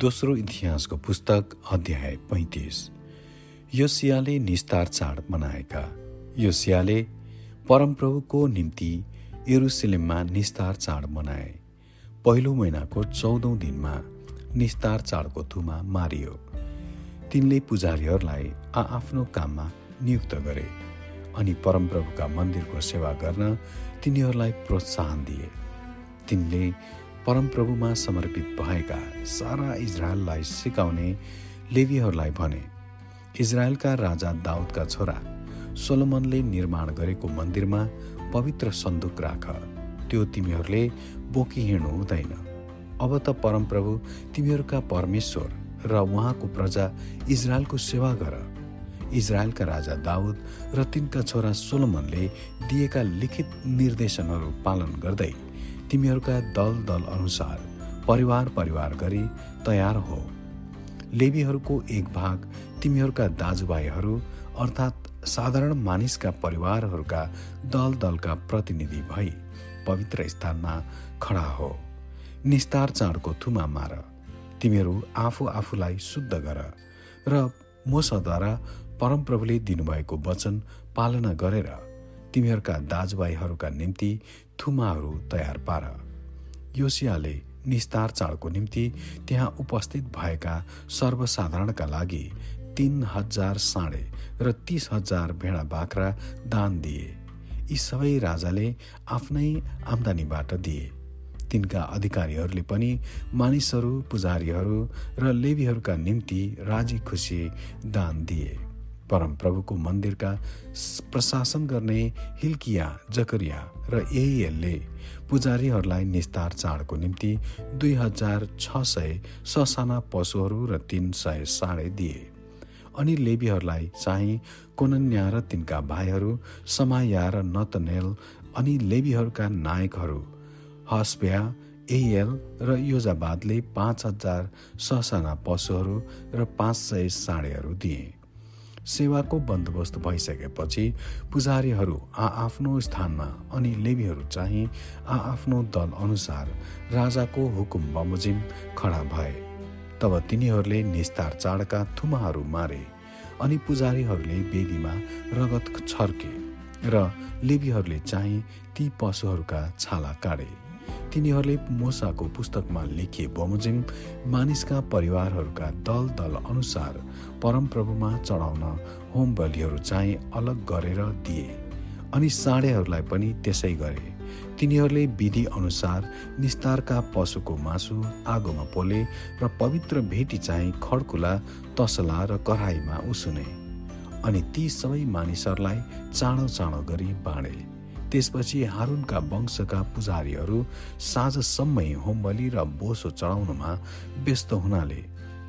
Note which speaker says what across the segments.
Speaker 1: दोस्रो इतिहासको पुस्तक अध्याय पैँतिस। योसियाले निस्तार चाड मनाएका। योसियाले परमप्रभुको निम्ति एरुसलेममा निस्तार चाड मनाए। पहिलो महिनाको चौधौँ दिनमा निस्तार चाडको थुमा मारियो। तिनले पुजारीहरूलाई आआफ्नो काममा नियुक्त गरे अनि परमप्रभुका मन्दिरको सेवा गर्न तिनीहरूलाई प्रोत्साहन दिए। तिनले परमप्रभुमा समर्पित भएका सारा इजरायललाई सिकाउने लेबीहरूलाई भने इजरायलका राजा दाउदका छोरा सोलोमनले निर्माण गरेको मन्दिरमा पवित्र सन्दुक राख। त्यो तिमीहरूले बोकी हिँड्नु हुँदैन। अब त परमप्रभु तिमीहरूका परमेश्वर र उहाँको प्रजा इजरायलको सेवा गर। इजरायलका राजा दाउद र तिनका छोरा सोलोमनले दिएका लिखित निर्देशनहरू पालन गर्दै तिमीहरूका दल दल अनुसार परिवार परिवार गरी तयार हो। लेबीहरूको एक भाग तिमीहरूका दाजुभाइहरू अर्थात् साधारण मानिसका परिवारहरूका दल दलका प्रतिनिधि भई पवित्र स्थानमा खडा हो। निस्तार चाडको थुमा मार। तिमीहरू आफू आफूलाई शुद्ध गर र मोसद्वारा परमप्रभुले दिनुभएको वचन पालना गरेर तिमीहरूका दाजुभाइहरूका निम्ति थुमाहरू तयार पार। योसियाले निस्तार चाडको निम्ति त्यहाँ उपस्थित भएका सर्वसाधारणका लागि तीन हजार साँडे र तीस हजार भेडा बाख्रा दान दिए। यी सबै राजाले आफ्नै आम्दानीबाट दिए। तिनका अधिकारीहरूले पनि मानिसहरू पुजारीहरू र लेबीहरूका निम्ति राजी खुसी दान दिए। परमप्रभुको मन्दिरका प्रशासन गर्ने हिल्किया जकरिया र एले पुजारीहरूलाई निस्तार चाडको निम्ति दुई हजार छ सय ससाना पशुहरू र तिन सय साढे दिए। अनि लेबीहरूलाई चाहिँ कोनन्या र तिनका भाइहरू समाया र नतनेल अनि लेबीहरूका नायकहरू हस्ब्या एएल र योजाबादले पाँच हजार ससाना पशुहरू र पाँच सय साढेहरू दिए। सेवाको बन्दोबस्त भइसकेपछि पुजारीहरू आआफ्नो स्थानमा अनि लेबीहरू चाहिँ आआफ्नो दल अनुसार राजाको हुकुम बमोजिम खडा भए। तब तिनीहरूले निस्तार चाडका थुमाहरू मारे अनि पुजारीहरूले बेदीमा रगत छर्के र लेबीहरूले चाहिँ ती पशुहरूका छाला काटे। तिनीहरूले मोसाको पुस्तकमा लेखिए बमोजिम मानिसका परिवारहरूका दल दल अनुसार परमप्रभुमा चढाउन होम बलिहरू चाहिँ अलग गरेर दिए। अनि साँडेहरूलाई पनि त्यसै गरे। तिनीहरूले विधि अनुसार निस्तारका पशुको मासु आगोमा पोले र पवित्र भेटी चाहिँ खड्कुला तसला र कराईमा उसुने। अनि ती सबै मानिसहरूलाई चाँडो चाँडो गरी बाँडे। त्यसपछि हारुनका वंशका पुजारीहरू साँझसम्मै होमबली र बोसो चढाउनमा व्यस्त हुनाले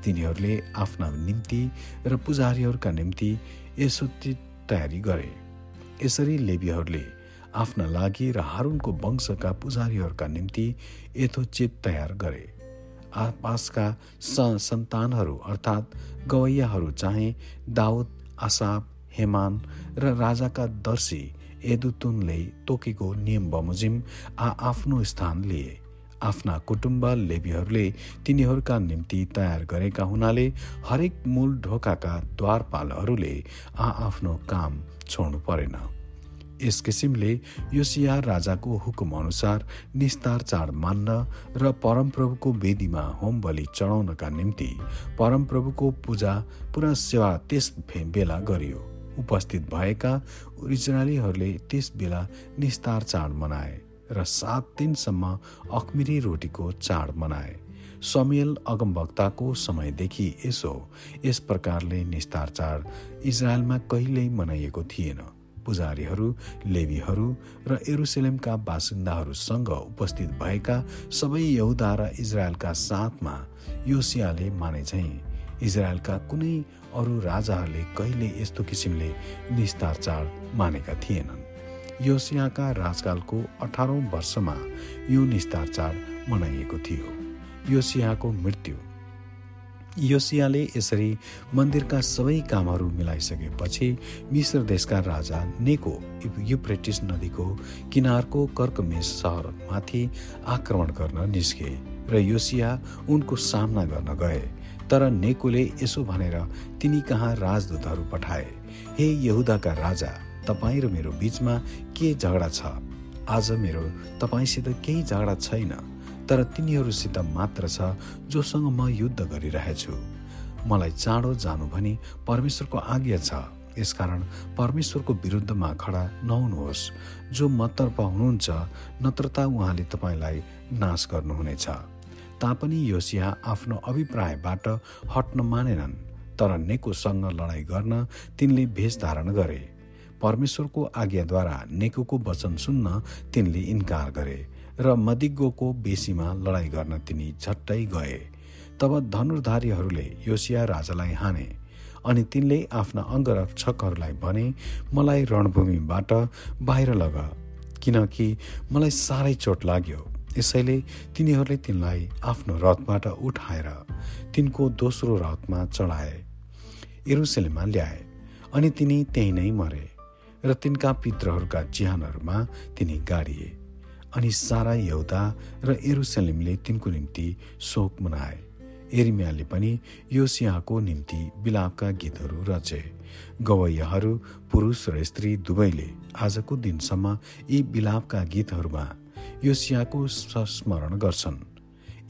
Speaker 1: तिनीहरूले आफ्ना निम्ति र पुजारीहरूका निम्ति यसो तयारी गरे। यसरी लेबीहरूले आफ्ना लागि र हारुनको वंशका पुजारीहरूका निम्ति यथोचित तयार गरे। आसपासका सन्तानहरू अर्थात् गवैयाहरू चाहिँ दाउद आसाप हेमान र राजाका दर्शी एदुतुनले तोकेको नियम बमोजिम आ आफ्नो स्थान लिए। आफ्ना कुटुम्ब लेबीहरूले तिनीहरूका निम्ति तयार गरेका हुनाले हरेक मूल ढोकाका द्वारपालहरूले आ आफ्नो काम छोड्नु परेन। यस किसिमले योसिया राजाको हुकुम अनुसार निस्तार चाड मान्न र परमप्रभुको वेदीमा होम बलि चढाउनका निम्ति परमप्रभुको पूजा पुरा सेवा त्यस बेला गरियो। उपस्थित भएका इजरायलीहरूले त्यस बेला निस्तार चाड मनाए र सात दिनसम्म अखमिरी रोटीको चाड मनाए। समेल अगमवक्ताको समयदेखि यसो यस प्रकारले निस्तार चाड इजरायलमा कहिल्यै मनाइएको थिएन। पुजारीहरू लेबीहरू र एरुसलेमका बासिन्दाहरूसँग उपस्थित भएका सबै यहुदा र इजरायलका साथमा योसियाले माने चाहिँ इजरायलका कुनै अरू राजाहरूले कहिले यस्तो किसिमले निस्तार चाड मानेका थिएनन्। योसियाका राजकालको अठारौँ वर्षमा यो निस्तार चाड मनाइएको थियो। योसियाको मृत्यु। योसियाले यसरी मन्दिरका सबै कामहरू मिलाइसकेपछि मिश्र देशका राजा नेको युप्रेटिस नदीको किनारको कर्कमेश सहरमाथि आक्रमण गर्न निस्के र योसिया उनको सामना गर्न गए। तर नेकोले यसो भनेर तिनी कहाँ राजदूतहरू पठाए। हे यहुदाका राजा तपाईँ र मेरो बीचमा के झगडा छ? आज मेरो तपाईँसित केही झगडा छैन तर तिनीहरूसित मात्र छ जोसँग म युद्ध गरिरहेछु। मलाई चाँडो जानु भनी परमेश्वरको आज्ञा छ। यसकारण परमेश्वरको विरुद्धमा खडा नहुनुहोस्। जो मतर्फ हुनुहुन्छ नत्रता उहाँले तपाईँलाई नाश गर्नुहुनेछ। तापनि योसिया आफ्नो अभिप्रायबाट हट्न मानेनन् तर नेकोसँग लडाईँ गर्न तिनले भेष धारण गरे। परमेश्वरको आज्ञाद्वारा नेकोको वचन सुन्न तिनले इन्कार गरे र मदिग्गोको बेसीमा लडाईँ गर्न तिनी झट्टै गए। तब धनुर्धारीहरूले योसिया राजालाई हाने अनि तिनले आफ्ना अङ्गरक्षकहरूलाई भने मलाई रणभूमिबाट बाहिर लग किनकि मलाई साह्रै चोट लाग्यो। यसैले तिनीहरूले तिनलाई आफ्नो रथबाट उठाएर तिनको दोस्रो रथमा चढाए एरुसेलेममा ल्याए अनि तिनी त्यही नै मरे र तिनका पित्रहरूका चिहानहरूमा तिनी गाडिए अनि सारा यौदा र एरुसलेमले तिनको निम्ति शोक मनाए। एरिमियाले पनि योसियाको निम्ति बिलापका गीतहरू रचे। गवैयाहरू पुरुष र स्त्री दुवैले आजको दिनसम्म यी बिलापका गीतहरूमा योसियाको संस्मरण गर्छन्।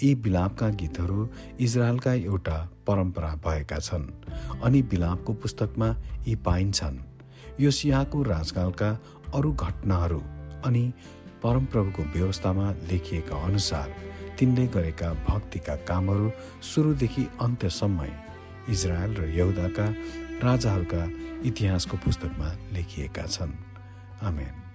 Speaker 1: यी बिलापका गीतहरू इजरायलका एउटा परम्परा भएका छन् अनि बिलापको पुस्तकमा यी पाइन्छन्। योसियाको राजकालका अरू घटनाहरू अनि परमप्रभुको व्यवस्थामा लेखिएका अनुसार तिनले गरेका भक्तिका कामहरू सुरुदेखि अन्त्यसम्मै इजरायल र यहुदाका राजाहरूका इतिहासको पुस्तकमा लेखिएका छन्। आमेन।